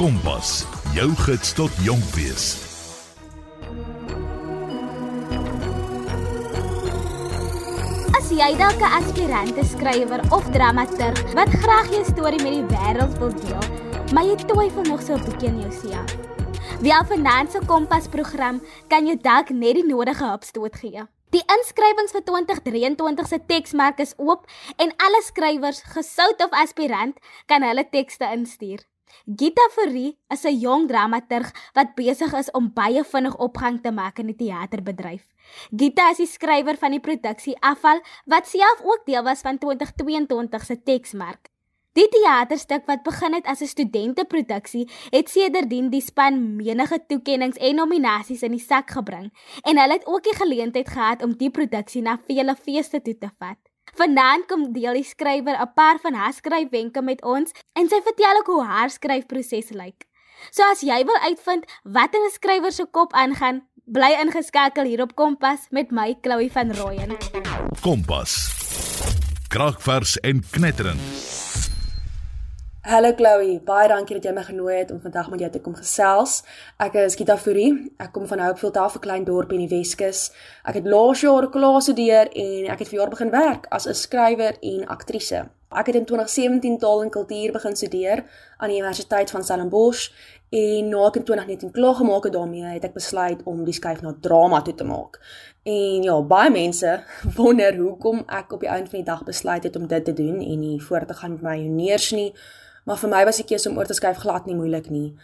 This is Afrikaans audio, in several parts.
Kompas, jou gids tot jonk wees. As jy dalk 'n aspirante skrywer of dramaturg wat graag jou storie met die wêreld wil deel, maar jy twyfel nog so 'n bietjie in jouself. Via Finanse Kompas program kan jy dalk net die nodige hulpstoot gee. Die inskrywings vir 2023 se teksmerk is oop en alle skrywers, gesout of aspirant, kan hulle tekste instuur. Gita Fourie is 'n jong dramaturg wat besig is om baie vinnig opgang te maak in die teaterbedryf. Gita is die skrywer van die produksie Afval wat self ook deel was van 2022 se teksmerk. Die teaterstuk wat begin het as 'n studenteproduksie, het sedertdien die span menige toekenninge en nominasies in die sak gebring en hulle het ook die geleentheid gehad om die produksie na vele feeste toe te vat. Vanaand kom deel die skrywer 'n paar van haar skryfwenke met ons en sy vertel ook hoe haar skryfproses lyk. So as jy wil uitvind wat in 'n skrywer se kop aangaan, bly ingeskakel hier op Kompas met my Chloe van Rooyen. Kompas. Kragvers en knetterend. Hallo Chloe, baie dankie dat jy my genooi het om vandag met jou te kom gesels. Ek is Gita Fourie. Ek kom van Hopefield af, 'n klein dorp in die Weskus. Ek het laas jaar klaar gestudeer en ek het vir jaar begin werk as 'n skrywer en aktrise. Ek het in 2017 taal en kultuur begin studeer aan die Universiteit van Stellenbosch en na ek in 2019 klaar gemaak het daarmee, het ek besluit om die skuif na drama toe te maak. En ja, baie mense wonder hoekom ek op die einde van die dag besluit het om dit te doen en nie voort te gaan met my honeurs nie. Maar vir my was die keuse om oor te skuif glad nie moeilik nie.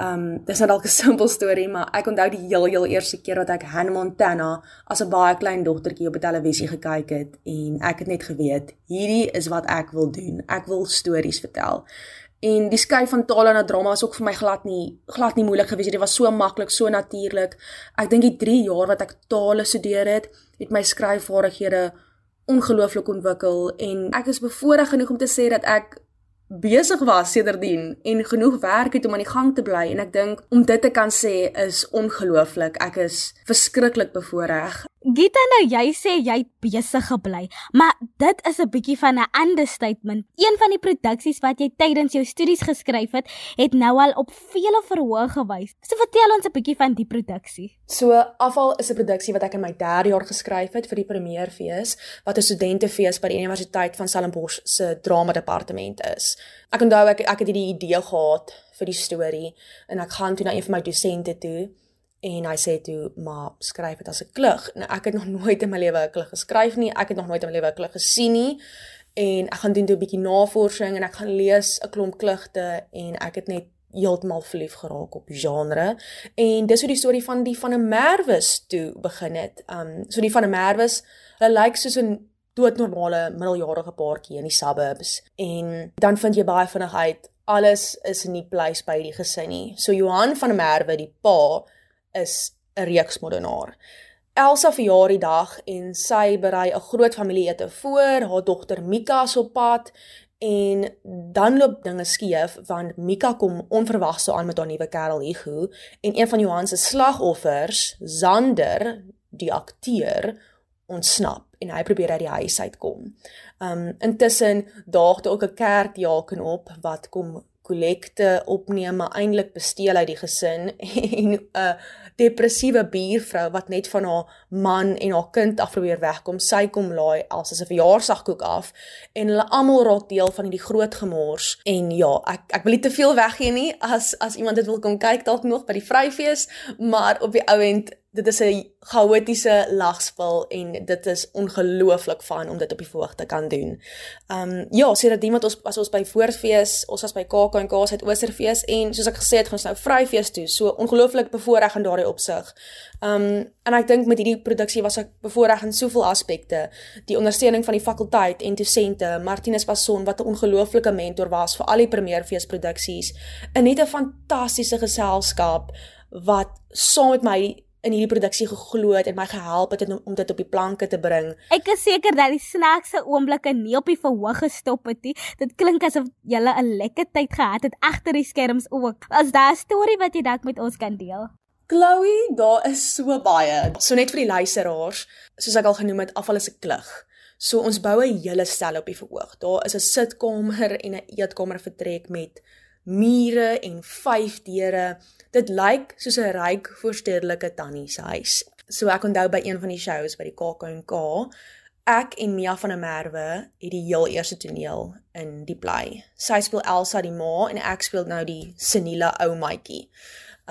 Um dis net dalk 'n simpel storie, maar ek onthou die heel heel eerste keer wat ek Hannah Montana as 'n baie klein dogtertjie op die televisie gekyk het en ek het net geweet, hierdie is wat ek wil doen. Ek wil stories vertel. En die skuif van taal na drama was ook vir my glad nie glad nie moeilik gewees. Dit was so maklik, so natuurlik. Ek dink die 3 jaar wat ek tale studeer het, het my skryfvaardighede ongelooflik ontwikkel en ek is bevoorreg genoeg om te sê dat ek besig was sedertdien en genoeg werk het om aan die gang te bly en ek dink om dit te kan sê is ongelooflik. Ek is verskriklik bevoorreg. Gita nou jy sê jy het besig gebly, maar dit is 'n bietjie van 'n understatement. Een van die produksies wat jy tydens jou studies geskryf het, het nou al op vele verhoog gewys. So vertel ons 'n bietjie van die produksie. So Afval is 'n produksie wat ek in my 3de jaar geskryf het vir die premierfees wat 'n studentefees by die Universiteit van Stellenbosch se drama departement is. Ek onthou ek ek het hierdie idee gehad vir die storie en ek gaan toe na een van my dosente toe en hy sê toe maar skryf dit as 'n klug. Nou ek het nog nooit in my lewe 'n klug geskryf nie. Ek het nog nooit in my lewe 'n klug gesien nie. En ek gaan doen toe 'n bietjie navorsing en ek gaan lees 'n klomp klugte en ek het net heeltemal verlief geraak op genre. En dis hoe die storie van die van 'n Merwes toe begin het. Um so die van 'n Merwes, hulle lyk soos 'n doodnormale middeljarige paartjie in die suburbs en dan vind jy baie vinnig uit alles is nie pleis by die gesin nie. So Johan van der Merwe, die pa, is 'n reeksmodenaar. Elsa verjaar die dag en sy berei 'n groot familieete voor, haar dogter Mika is op pad en dan loop dinge skeef want Mika kom onverwags so aan met haar nuwe kerel Hugo en een van Johan se slagoffers, Zander, die akteur, ontsnap en hy probeer uit die huis uitkom. Um intussen daag daar ook 'n kerkjaken op wat kom kollekte opneem maar eintlik besteel uit die gesin en 'n uh, depressiewe buurvrou wat net van haar man en haar kind af probeer wegkom. Sy kom laai as 'n verjaarsdagkoek af en hulle almal raak deel van hierdie groot gemors. En ja, ek ek wil nie te veel weggee nie as as iemand dit wil kom kyk dalk nog by die vryfees, maar op die ou end dit is 'n chaotiese lagspel en dit is ongelooflik fun om dit op die verhoog te kan doen. Um ja, sê dat iemand ons as ons by Voorfees, ons was by KAK&K se Oosterfees en soos ek gesê het, gaan ons nou Vryfees toe. So ongelooflik bevoorreg in daardie opsig. Um en ek dink met hierdie produksie was ek bevoorreg in soveel aspekte. Die ondersteuning van die fakulteit en dosente, Martinus Passon wat 'n ongelooflike mentor was vir al die premierfees produksies. 'n Net 'n fantastiese geselskap wat saam met my in hierdie produksie geglo het en my gehelp het om dit op die planke te bring. Ek is seker dat die snaakse oomblikke nie op die verhoog gestop het nie. Dit klink asof jy 'n lekker tyd gehad het agter die skerms ook. As daar 'n storie wat jy dalk met ons kan deel. Chloe, daar is so baie. So net vir die luisteraars, soos ek al genoem het, afval is 'n klug. So ons bou 'n hele stel op die verhoog. Daar is 'n sitkamer en 'n eetkamer vertrek met mure en vyf deure. Dit lyk soos 'n ryk voorstedelike tannie se huis. So ek onthou by een van die shows by die KAK&K, ek en Mia van der Merwe het die heel eerste toneel in die play. Sy speel Elsa die ma en ek speel nou die seniele ou maatjie.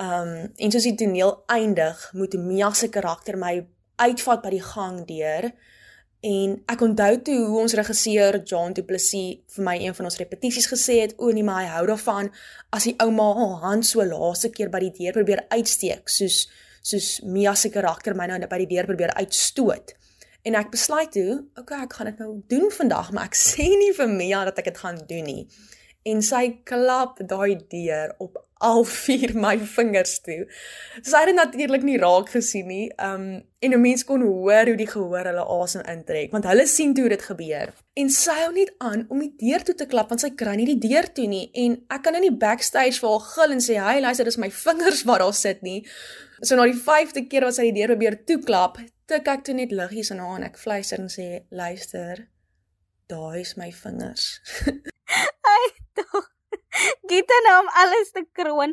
Um en soos die toneel eindig, moet Mia se karakter my uitvat by die gang deur En ek onthou toe hoe ons regisseur John Du Plessis vir my een van ons repetisies gesê het, "O nee, maar hy hou daarvan as die ouma haar hand so laaste keer by die deur probeer uitsteek, soos soos Mia se karakter my nou by die deur probeer uitstoot." En ek besluit toe, "Oké, okay, ek gaan dit nou doen vandag, maar ek sê nie vir Mia dat ek dit gaan doen nie." En sy klap daai deur op al vier my vingers toe. Sy het dit natuurlik nie raak gesien nie. Um en 'n mens kon hoor hoe die gehoor hulle asem intrek want hulle sien toe dit gebeur. En sy hou net aan om die deur toe te klap want sy kry nie die deur toe nie en ek kan in die backstage vir haar gil en sê, "Hey, luister, dis my vingers wat daar sit nie." So na die 5de keer wat sy die deur probeer toeklap, tik ek toe net liggies aan haar en ek fluister en sê, "Luister, daai is my vingers." Gitte nou om alles te kroon,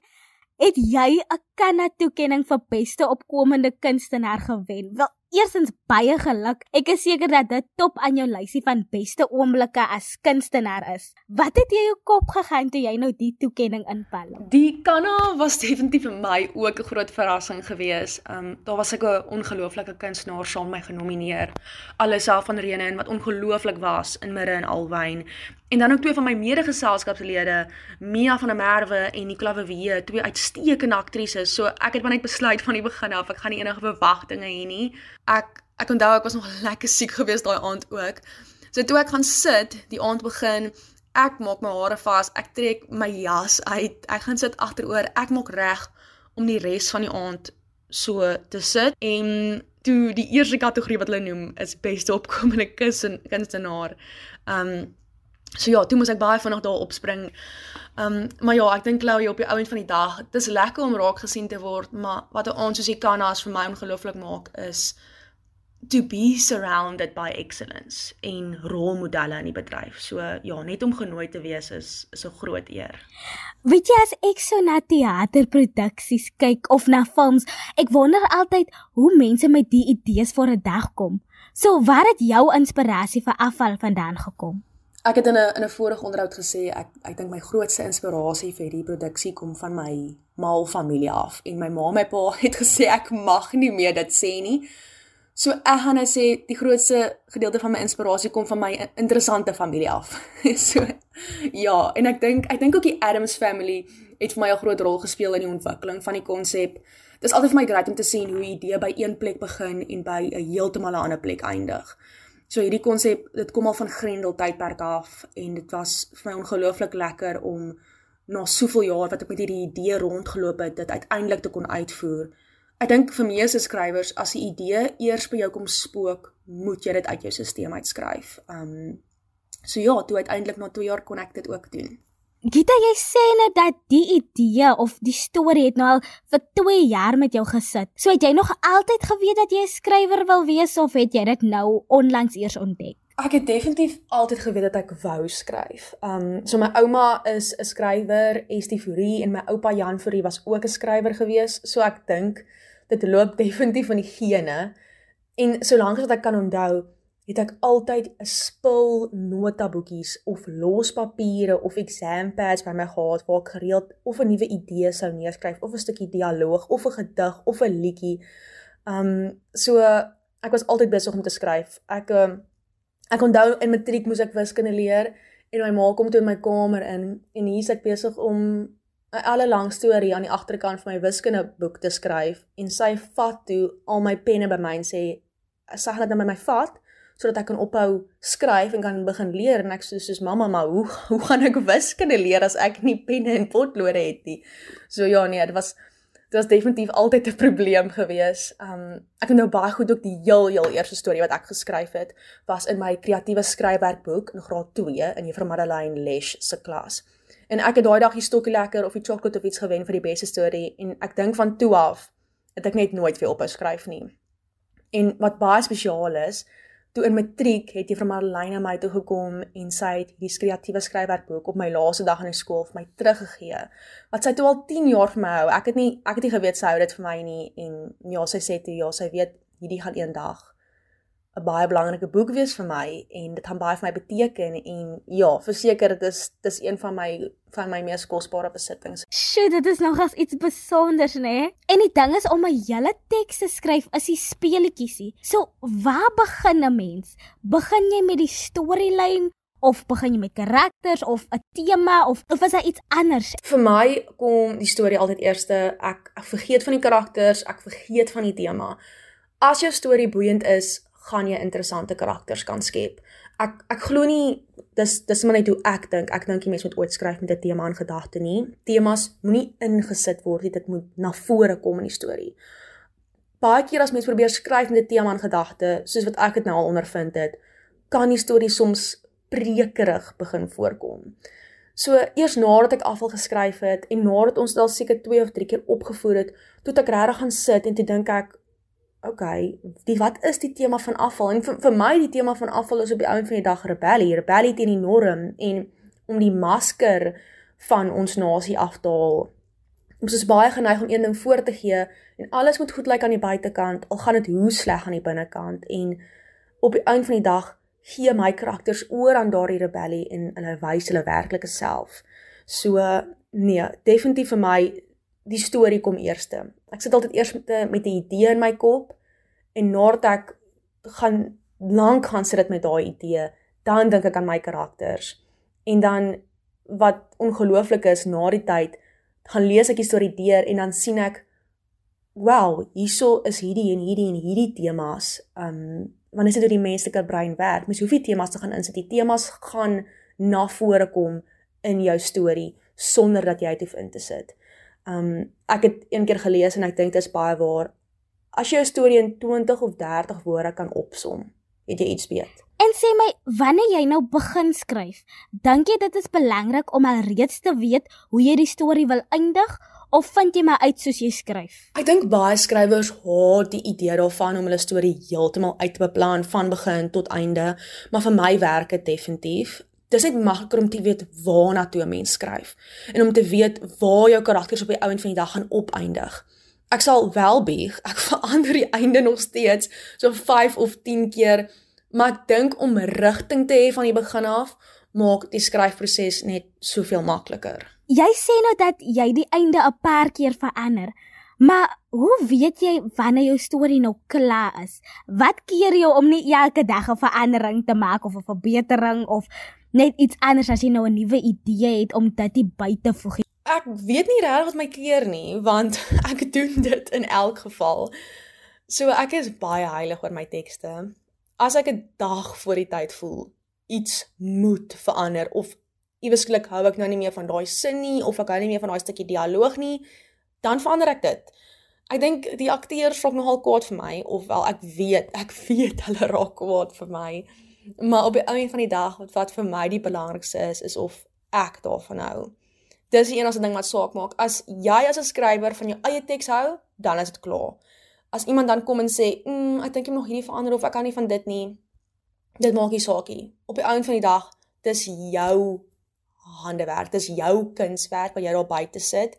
het jy 'n Kanna toekenning vir beste opkomende kunstenaar gewen. Wel, eersins baie geluk. Ek is seker dat dit top aan jou lysie van beste oomblikke as kunstenaar is. Wat het jy jou kop gegaan toe jy nou die toekenning inpalm? Die Kanna was definitief vir my ook 'n groot verrassing geweest. Um daar was ek 'n ongelooflike kunstenaar saam my genomineer. Alleself van Rene en wat ongelooflik was in Midde en Alwyn En dan ook twee van my medegeselskapslede, Mia van der Merwe en Nicola Wewe, twee uitstekende aktrises. So ek het maar net besluit van die begin af, ek gaan nie enige verwagtinge hê nie. Ek ek onthou ek was nog lekker siek geweest daai aand ook. So toe ek gaan sit, die aand begin, ek maak my hare vas, ek trek my jas uit, ek gaan sit agteroor, ek maak reg om die res van die aand so te sit en toe die eerste kategorie wat hulle noem is beste opkomende kunstenaar. Um So ja, toe moes ek baie vinnig daar opspring. Ehm um, maar ja, ek dink Chloe op die ouend van die dag, dit is lekker om raak gesien te word, maar wat aand soos jy kan as vir my ongelooflik maak is to be surrounded by excellence en rolmodelle in die bedryf. So ja, net om genooi te wees is is 'n groot eer. Weet jy as ek so na teaterproduksies kyk of na films, ek wonder altyd hoe mense met die idees voor 'n dag kom. So waar het jou inspirasie vir afval vandaan gekom? Ek het in 'n in 'n vorige onderhoud gesê ek ek dink my grootste inspirasie vir hierdie produksie kom van my ma of familie af en my ma en my pa het gesê ek mag nie meer dit sê nie. So ek gaan nou sê die grootste gedeelte van my inspirasie kom van my interessante familie af. so ja, en ek dink ek dink ook die Adams family het vir my 'n groot rol gespeel in die ontwikkeling van die konsep. Dit is altyd vir my great om te sien hoe 'n idee by een plek begin en by 'n heeltemal 'n ander plek eindig. So hierdie konsep, dit kom al van Grendel tydperk af en dit was vir my ongelooflik lekker om na soveel jaar wat ek met hierdie idee rondgeloop het, dit uiteindelik te kon uitvoer. Ek dink vir meeste skrywers as 'n idee eers by jou kom spook, moet jy dit uit jou stelsel uitskryf. Um so ja, toe uiteindelik na 2 jaar kon ek dit ook doen. Gita, jy sê net dat die idee of die storie het nou al vir 2 jaar met jou gesit. So het jy nog altyd geweet dat jy 'n skrywer wil wees of het jy dit nou onlangs eers ontdek? Ek het definitief altyd geweet dat ek wou skryf. Um so my ouma is 'n skrywer, Estie Fourie en my oupa Jan Fourie was ook 'n skrywer gewees. So ek dink dit loop definitief van die gene. En solank as wat ek kan onthou, het ek altyd 'n spul notaboekies of lospapiere of exam pads by my gehad waar ek gereeld of 'n nuwe idee sou neerskryf of 'n stukkie dialoog of 'n gedig of 'n liedjie. Um so ek was altyd besig om te skryf. Ek um, ek onthou in matriek moes ek wiskunde leer en my ma kom toe in my kamer in en hier is ek besig om 'n alle lang storie aan die agterkant van my wiskunde boek te skryf en sy vat toe al my penne by my en sê sy gaan dit nou met my vat sodat ek kan ophou skryf en kan begin leer en ek sê soos mamma maar hoe hoe gaan ek wiskunde leer as ek nie penne en potlode het nie. So ja nee, dit was dit was definitief altyd 'n probleem gewees. Um ek het nou baie goed ook die heel heel eerste storie wat ek geskryf het was in my kreatiewe skryfwerkboek in graad 2 in Juffrou Madeleine Lesh se klas. En ek het daai dag die stokkie lekker of die chocolate of iets gewen vir die beste storie en ek dink van toe af het ek net nooit weer ophou skryf nie. En wat baie spesiaal is, toe in matriek het Juffrou Marlene my toe gekom en sy het hierdie kreatiewe skryfwerkboek op my laaste dag in die skool vir my teruggegee. Wat sy toe al 10 jaar vir my hou. Ek het nie ek het nie geweet sy hou dit vir my nie en ja, sy sê toe ja, sy weet hierdie gaan eendag 'n baie belangrike boek wees vir my en dit gaan baie vir my beteken en ja, verseker dit is dis een van my van my mees kosbare besittings. Sjoe, dit is nogals iets spesiaals, né? Nee? En die ding is om 'n hele teks te skryf is die speletjiesie. So, waar begin 'n mens? Begin jy met die storielyn of begin jy met karakters of 'n tema of of is daar iets anders? Vir my kom die storie altyd eerste. Ek ek vergeet van die karakters, ek vergeet van die tema. As jou storie boeiend is, gaan jy interessante karakters kan skep. Ek ek glo nie dis dis maar net hoe ek dink. Ek dink die mens moet ooit skryf met 'n tema in gedagte nie. Temas moenie ingesit word nie. Dit moet na vore kom in die storie. Baie keer as mens probeer skryf met 'n tema in gedagte, soos wat ek dit nou al ondervind het, kan die storie soms prekerig begin voorkom. So eers nadat ek afval geskryf het en nadat ons dit al seker 2 of 3 keer opgevoer het, toe ek regtig gaan sit en toe dink ek, okay, die wat is die tema van afval? En vir, vir my die tema van afval is op die ou en van die dag rebellie, rebellie teen die norm en om die masker van ons nasie af te haal. Ons is baie geneig om een ding voor te gee en alles moet goed lyk aan die buitekant, al gaan dit hoe sleg aan die binnekant en op die einde van die dag gee my karakters oor aan daardie rebellie en hulle wys hulle werklike self. So nee, definitief vir my die storie kom eerste. Ek sit altyd eers met 'n met 'n idee in my kop en nadat ek gaan lank gaan sit dit met daai idee, dan dink ek aan my karakters. En dan wat ongelooflik is, na die tyd gaan lees ek die storie deur en dan sien ek wow, hierso is hierdie en hierdie en hierdie temas. Um want dit is hoe die menslike brein werk. Mens hoef nie temas te gaan insit. Die temas gaan na vore kom in jou storie sonder dat jy dit hoef in te sit. Um ek het een keer gelees en ek dink dit is baie waar. As jy 'n storie in 20 of 30 woorde kan opsom, het jy iets weet. En sê my, wanneer jy nou begin skryf, dink jy dit is belangrik om alreeds te weet hoe jy die storie wil eindig of vind jy maar uit soos jy skryf? Ek dink baie skrywers haat die idee daarvan om hulle storie heeltemal uit te beplan van begin tot einde, maar vir my werk dit definitief dis net makliker om te weet waarna toe 'n mens skryf en om te weet waar jou karakters op die ouend van die dag gaan opeindig. Ek sal wel bieg, ek verander die einde nog steeds so 5 of 10 keer, maar ek dink om rigting te hê van die begin af maak die skryfproses net soveel makliker. Jy sê nou dat jy die einde 'n paar keer verander. Maar hoe weet jy wanneer jou storie nou klaar is? Wat keer jou om nie elke dag 'n verandering te maak of 'n verbetering of net iets anders as jy nou 'n nuwe idee het om dit by te voeg. Ek weet nie regtig wat my keer nie, want ek doen dit in elk geval. So ek is baie heilig oor my tekste. As ek 'n dag voor die tyd voel iets moet verander of iewesklik hou ek nou nie meer van daai sin nie of ek hou nie meer van daai stukkie dialoog nie, dan verander ek dit. Ek dink die akteurs raak nogal kwaad vir my of wel ek weet, ek weet hulle raak kwaad vir my. Maar op die einde van die dag wat wat vir my die belangrikste is is of ek daarvan hou. Dis die enigste ding wat saak maak. As jy as 'n skrywer van jou eie teks hou, dan is dit klaar. As iemand dan kom en sê, "Mm, ek dink jy moet nog hierdie verander of ek kan nie van dit nie." Dit maak nie saak nie. Op die einde van die dag, dis jou handewerk. Dis jou kunswerk wat jy daar buite sit.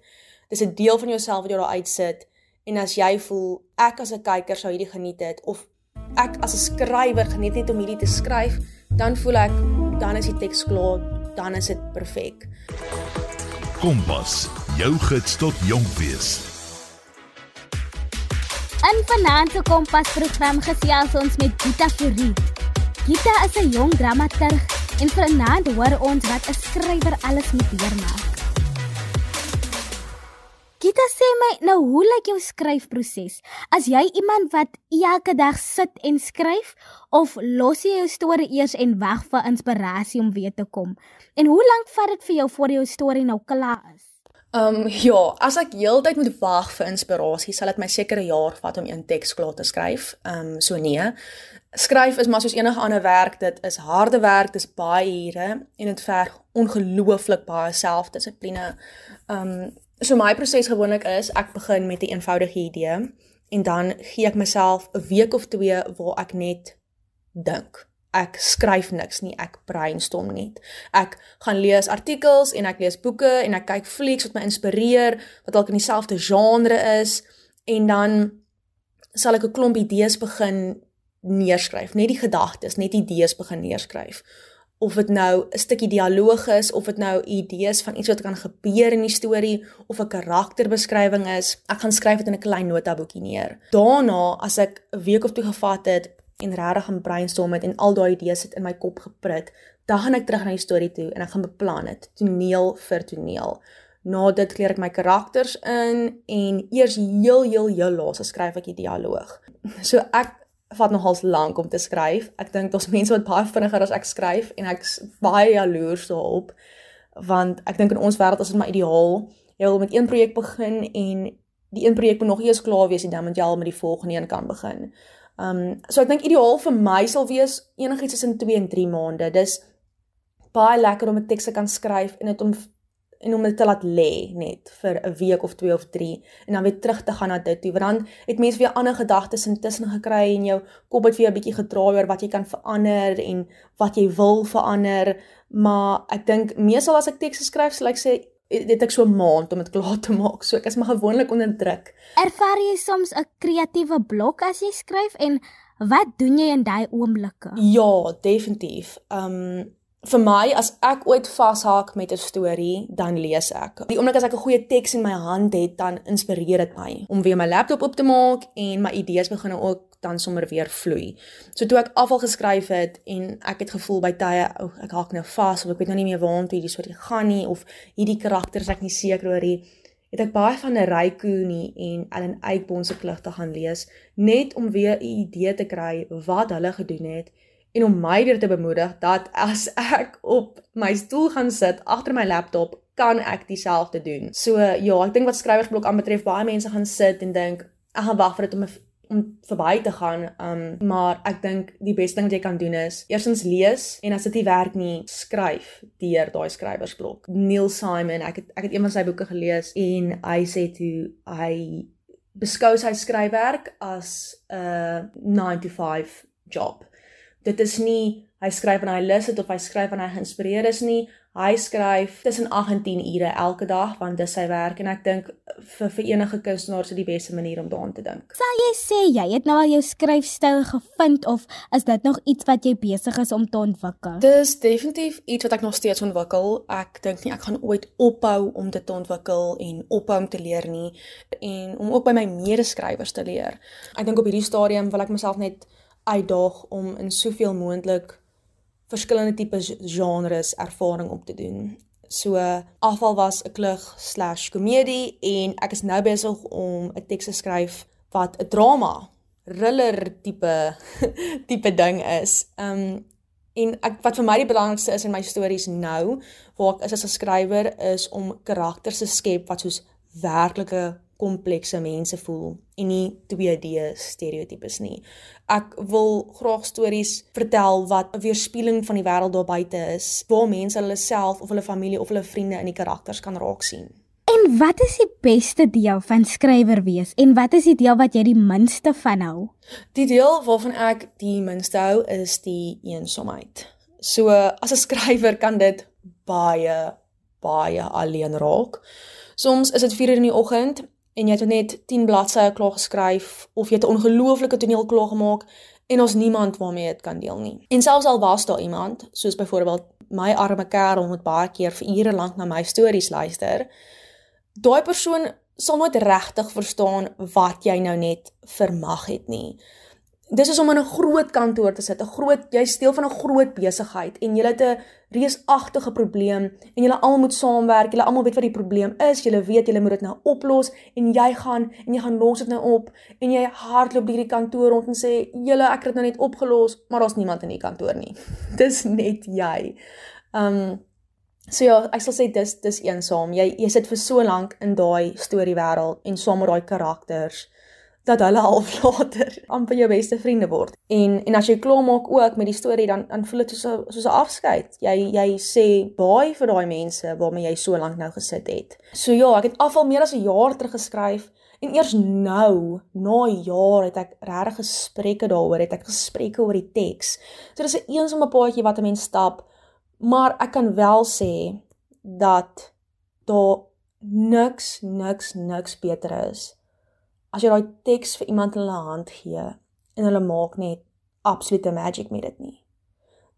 Dis 'n deel van jouself wat jy daar uitsit. En as jy voel ek as 'n kyker sou hierdie geniet het of ek as 'n skrywer geniet net om hierdie te skryf, dan voel ek dan is die teks klaar, dan is dit perfek. Kompas, jou gids tot jonk wees. In vanaand se Kompas program gesels ons met Gita Fourie. Gita is 'n jong dramaturg en vanaand hoor ons wat 'n skrywer alles moet deurmaak. Gita sê my, nou hoe lyk jou skryfproses? As jy iemand wat elke dag sit en skryf of los jy jou storie eers en wag vir inspirasie om weer te kom? En hoe lank vat dit vir jou voor jou storie nou klaar is? Ehm um, ja, as ek heeltyd moet wag vir inspirasie, sal dit my seker 'n jaar vat om 'n teks klaar te skryf. Ehm um, so nee. Skryf is maar soos enige ander werk, dit is harde werk, dit is baie ure en dit verg ongelooflik baie selfdissipline. Ehm um, So my proses gewoonlik is ek begin met 'n eenvoudige idee en dan gee ek myself 'n week of twee waar ek net dink. Ek skryf niks nie, ek brainstorm net. Ek gaan lees artikels en ek lees boeke en ek kyk flieks wat my inspireer, wat dalk in dieselfde genre is en dan sal ek 'n klomp idees begin neerskryf, net die gedagtes, net idees begin neerskryf. Of dit nou 'n stukkie dialoog is of dit nou idees van iets wat kan gebeur in die storie of 'n karakterbeskrywing is, ek gaan skryf dit in 'n klein notaboekie neer. Daarna, as ek 'n week of twee gevat het en regtig gaan brainstorm het en al daai idees het in my kop geprik, dan gaan ek terug na die storie toe en ek gaan beplan dit, toneel vir toneel. Na dit kleer ek my karakters in en eers heel heel heel laas skryf ek die dialoog. So ek vat nogals lank om te skryf. Ek dink daar's mense wat baie vinniger as ek skryf en ek's baie jaloers daarop want ek dink in ons wêreld is dit maar ideaal. Jy wil met een projek begin en die een projek moet nog eers klaar wees en dan moet jy al met die volgende een kan begin. Um so ek dink ideaal vir my sal wees enigiets tussen 2 en 3 maande. Dis baie lekker om 'n teks te kan skryf en dit om en om dit te laat lê net vir 'n week of 2 of 3 en dan weer terug te gaan na dit toe want dan het mense weer ander gedagtes intussen gekry en jou kop het weer 'n bietjie gedraai oor wat jy kan verander en wat jy wil verander maar ek dink meestal as ek teks skryf sal ek sê dit ek so 'n maand om dit klaar te maak. So ek is maar gewoonlik onder druk. Ervaar jy soms 'n kreatiewe blok as jy skryf en wat doen jy in daai oomblikke? Ja, definitief. Um vir my as ek ooit vashaak met 'n storie, dan lees ek. Die oomblik as ek 'n goeie teks in my hand het, dan inspireer dit my om weer my laptop op te maak en my idees begin ook dan sommer weer vloei. So toe ek afval geskryf het en ek het gevoel by tye, oh, ek haak nou vas of ek weet nou nie meer waartoe hierdie storie gaan nie of hierdie karakters ek nie seker oor nie, het ek baie van 'n Raikuni en Ellen Eikbond se klugte gaan lees net om weer 'n idee te kry wat hulle gedoen het en om my weer te bemoedig dat as ek op my stoel gaan sit agter my laptop, kan ek dieselfde doen. So ja, ek dink wat skrywersblok aanbetref, baie mense gaan sit en dink ek gaan wag vir dit om om verby te gaan. Um maar ek dink die beste ding wat jy kan doen is eerstens lees en as dit nie werk nie, skryf deur daai skrywersblok. Neil Simon, ek het ek het een van sy boeke gelees en hy sê toe hy beskou sy skryfwerk as 'n 9 to 5 job dit is nie hy skryf en hy lus dit of hy skryf en hy geïnspireer is nie. Hy skryf tussen 8 en 10 ure elke dag want dis sy werk en ek dink vir vir enige kunstenaar is dit die beste manier om daaraan te dink. Sal jy sê jy het nou al jou skryfstyl gevind of is dit nog iets wat jy besig is om te ontwikkel? Dis definitief iets wat ek nog steeds ontwikkel. Ek dink nie ek gaan ooit ophou om dit te ontwikkel en ophou om te leer nie en om ook by my medeskrywers te leer. Ek dink op hierdie stadium wil ek myself net uitdaag om in soveel moontlik verskillende tipe genres ervaring op te doen. So afval was 'n klug/komedie en ek is nou besig om 'n teks te skryf wat 'n drama, thriller tipe tipe ding is. Um en ek wat vir my die belangrikste is in my stories nou, waar ek is as 'n skrywer is om karakters te skep wat soos werklike komplekse mense voel en nie 2D stereotypes nie. Ek wil graag stories vertel wat 'n weerspieëling van die wêreld daar buite is, waar mense hulle self of hulle familie of hulle vriende in die karakters kan raak sien. En wat is die beste deel van skrywer wees en wat is die deel wat jy die minste van hou? Die deel waarvan ek die minste hou is die eensaamheid. So as 'n skrywer kan dit baie baie alleen raak. Soms is dit 4:00 in die oggend en jy het net 10 bladsye klaar geskryf of jy het 'n ongelooflike toneel klaar gemaak en ons niemand waarmee dit kan deel nie. En selfs al was daar iemand, soos byvoorbeeld my arme kerel wat baie keer vir ure lank na my stories luister, daai persoon sal nooit regtig verstaan wat jy nou net vermag het nie dis is om in 'n groot kantoor te sit, 'n groot jy steel van 'n groot besigheid en jy het 'n reusagtige probleem en julle almal moet saamwerk. Julle almal weet wat die probleem is. Julle weet julle moet dit nou oplos en jy gaan en jy gaan los dit nou op en jy hardloop deur die kantoor rond en sê, "Julle, ek het dit nou net opgelos, maar daar's niemand in die kantoor nie." dis net jy. Um so ja, ek sal sê dis dis eensaam. Jy jy sit vir so lank in daai storiewêreld en saam met daai karakters dat hulle half later amper jou beste vriende word. En en as jy klaar maak ook met die storie dan dan voel dit soos 'n soos 'n afskeid. Jy jy sê baie vir daai mense waarmee jy so lank nou gesit het. So ja, ek het afval meer as 'n jaar terug geskryf en eers nou, na jaar het ek regtig gesprekke daaroor, het ek gesprekke oor die teks. So dis 'n eensame paadjie wat 'n mens stap, maar ek kan wel sê dat daar niks niks niks beter is as jy daai teks vir iemand in hulle hand gee en hulle maak net absolute magic met dit nie.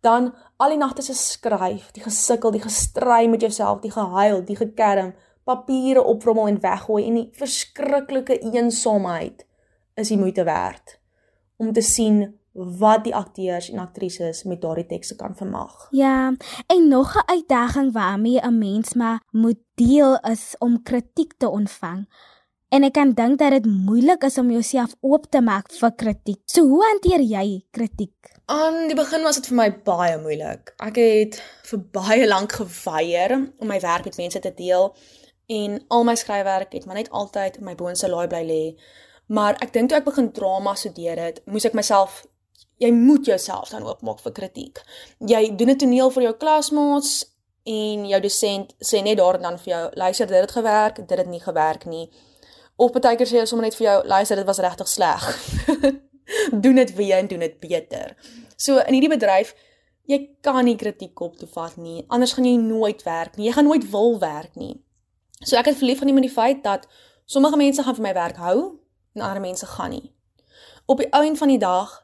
Dan al die nagte se skryf, die gesukkel, die gestry met jouself, die gehuil, die gekerm, papiere opvrommel en weggooi en die verskriklike eensaamheid is die moeite werd om te sien wat die akteurs en aktrises met daardie tekste kan vermag. Ja, en nog 'n uitdaging waarmee 'n mens maar moet deel is om kritiek te ontvang. En ek kan dink dat dit moeilik is om jouself oop te maak vir kritiek. So hoe hanteer jy kritiek? Aan die begin was dit vir my baie moeilik. Ek het vir baie lank geweier om my werk met mense te deel en al my skryfwerk het maar net altyd in my boonste laai bly lê. Maar ek dink toe ek begin drama studeer het, moes ek myself jy moet jouself dan oopmaak vir kritiek. Jy doen 'n toneel vir jou klasmaats en jou dosent sê net daar dan vir jou, luister, dit het gewerk, dit het nie gewerk nie. Of baie keer sê hy sommer net vir jou, luister, dit was regtig sleg. doen dit weer en doen dit beter. So in hierdie bedryf, jy kan nie kritiek op toe vat nie. Anders gaan jy nooit werk nie. Jy gaan nooit wil werk nie. So ek het verlief geneem met die feit dat sommige mense gaan vir my werk hou en ander mense gaan nie. Op die ou end van die dag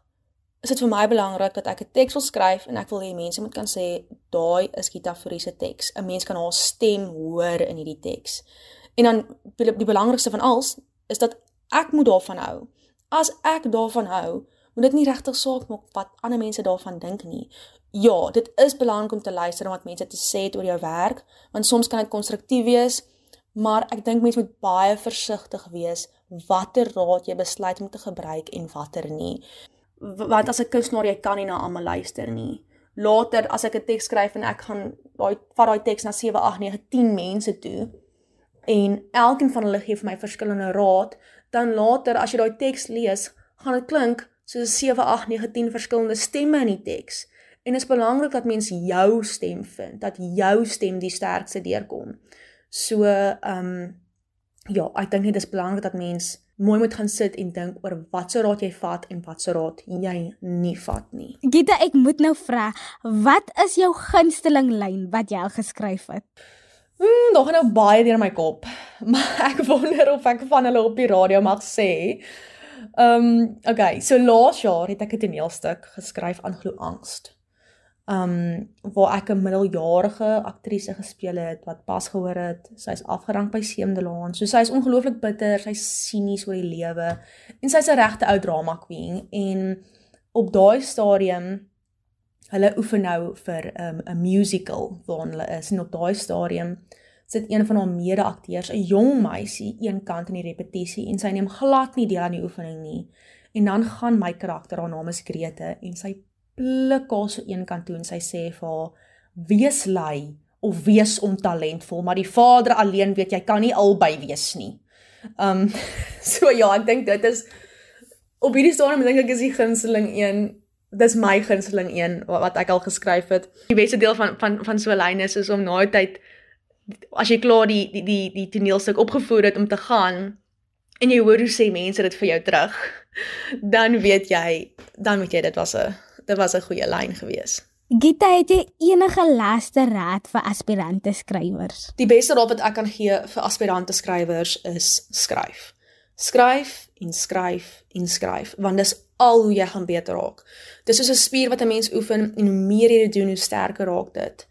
is dit vir my belangrik dat ek 'n teks wil skryf en ek wil hê mense moet kan sê daai is Gita Fourie se teks. 'n Mens kan haar stem hoor in hierdie teks. En dan die belangrikste van alles is dat ek moet daarvan hou. As ek daarvan hou, moet dit nie regtig saak maak wat ander mense daarvan dink nie. Ja, dit is belangrik om te luister na wat mense te sê het oor jou werk, want soms kan dit konstruktief wees, maar ek dink mense moet baie versigtig wees watter raad jy besluit om te gebruik en watter nie. Want as 'n kunstenaar jy kan nie na almal luister nie. Later as ek 'n teks skryf en ek gaan daai vat daai teks na 7, 8, 9, 10 mense toe, en elkeen van hulle gee vir my verskillende raad, dan later as jy daai teks lees, gaan dit klink soos 7, 8, 9, 10 verskillende stemme in die teks. En dit is belangrik dat mens jou stem vind, dat jou stem die sterkste deurkom. So, ehm um, ja, ek dink dit is belangrik dat mens mooi moet gaan sit en dink oor watse raad jy vat en watse raad jy nie vat nie. Gita, ek moet nou vra, wat is jou gunsteling lyn wat jy al geskryf het? Mm, daar gaan nou baie deur my kop. Maar ek wonder of ek van hulle op die radio mag sê. Ehm, um, okay, so laas jaar het ek 'n toneelstuk geskryf aan Glo Angst. Ehm, um, waar ek 'n middeljarige aktrise gespeel het wat pas gehoor het, sy's afgedank by Seemdelaan. So sy's ongelooflik bitter, sy's sinies oor die lewe en sy's 'n regte ou drama queen en op daai stadium hulle oefen nou vir um, 'n um, musical waarin hulle is en op daai stadium sit een van haar mede-akteurs, 'n jong meisie, een kant in die repetisie en sy neem glad nie deel aan die oefening nie. En dan gaan my karakter, haar naam is Grete en sy pluk haar so een kant toe en sy sê vir haar: "Wees lui of wees ontalentvol, maar die Vader alleen weet jy kan nie albei wees nie." Um so ja, ek dink dit is op hierdie stadium dink ek is die gunsteling een dis my gunsteling een wat ek al geskryf het. Die beste deel van van van so 'n lyn is is om na tyd as jy klaar die die die die toneelstuk opgevoer het om te gaan en jy hoor hoe sê mense dit vir jou terug, dan weet jy, dan weet jy dit was 'n dit was 'n goeie lyn gewees. Gita, het jy enige laaste raad vir aspirante skrywers? Die beste raad wat ek kan gee vir aspirante skrywers is skryf. Skryf en skryf en skryf, want dis al hoe jy gaan beter raak. Dis soos 'n spier wat 'n mens oefen en hoe meer jy dit doen, hoe sterker raak dit.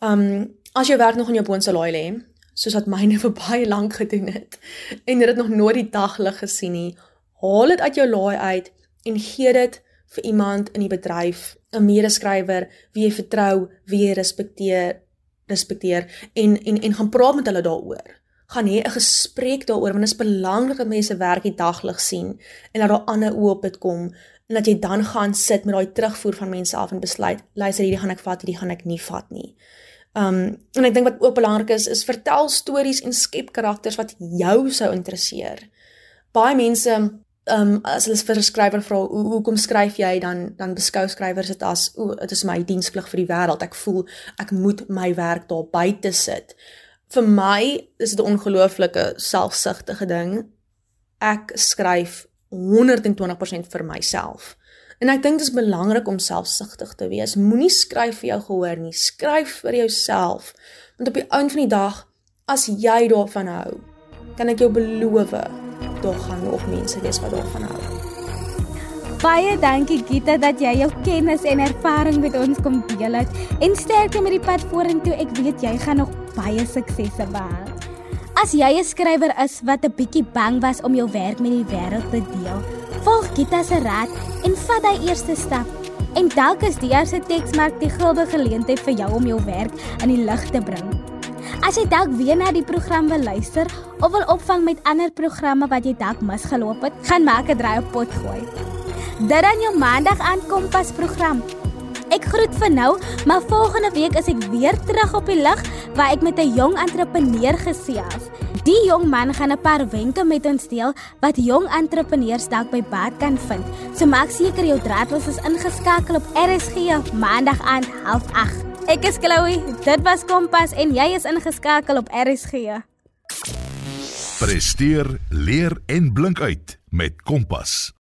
Um as jou werk nog in jou boonste laai lê, soos wat myne vir baie lank gedoen het en jy het nog nooit die daglig gesien nie, haal dit uit jou laai uit en gee dit vir iemand in die bedryf, 'n medeskrywer wie jy vertrou, wie jy respekteer, respekteer en en en gaan praat met hulle daaroor gaan hê 'n gesprek daaroor want dit is belangrik dat mense werk die daglig sien en dat daar ander oë op dit kom en dat jy dan gaan sit met daai terugvoer van mense af en besluit luister hierdie gaan ek vat hierdie gaan ek nie vat nie. Um en ek dink wat ook belangrik is is vertel stories en skep karakters wat jou sou interesseer. Baie mense ehm um, as hulle vir 'n skrywer vra hoe hoekom skryf jy dan dan beskou skrywers dit as o dit is my diensplig vir die wêreld. Ek voel ek moet my werk daar buite sit. Vir my is dit 'n ongelooflike selfsugtige ding. Ek skryf 120% vir myself. En ek dink dit is belangrik om selfsugtig te wees. Moenie skryf vir jou gehoor nie, skryf vir jouself. Want op die einde van die dag, as jy daarvan hou, kan ek jou beloof, daar gaan nog mense wees wat daarvan hou. Baie dankie Gita dat jy jou kennis en ervaring met ons kom deel het en sterkte met die pad vorentoe. Ek weet jy gaan nog baie suksese behaal. As jy 'n skrywer is wat 'n bietjie bang was om jou werk met die wêreld te deel, volg Gita se raad en vat daai eerste stap. En dalk is die eerste teksmerk die goue geleentheid vir jou om jou werk in die lig te bring. As jy dalk weer na die program wil luister of wil opvang met ander programme wat jy dalk misgeloop het, gaan maak 'n draai op pot gooi. Dit dan jou maandag aan Kompas program. Ek groet vir nou, maar volgende week is ek weer terug op die lig waar ek met 'n jong entrepreneur gesels. Die jong man gaan 'n paar wenke met ons deel wat jong entrepreneurs dalk by baat kan vind. So maak seker jou draadloos is ingeskakel op RSG maandag aand 08:30. Ek is Chloe, dit was Kompas en jy is ingeskakel op RSG. Presteer, leer en blink uit met Kompas.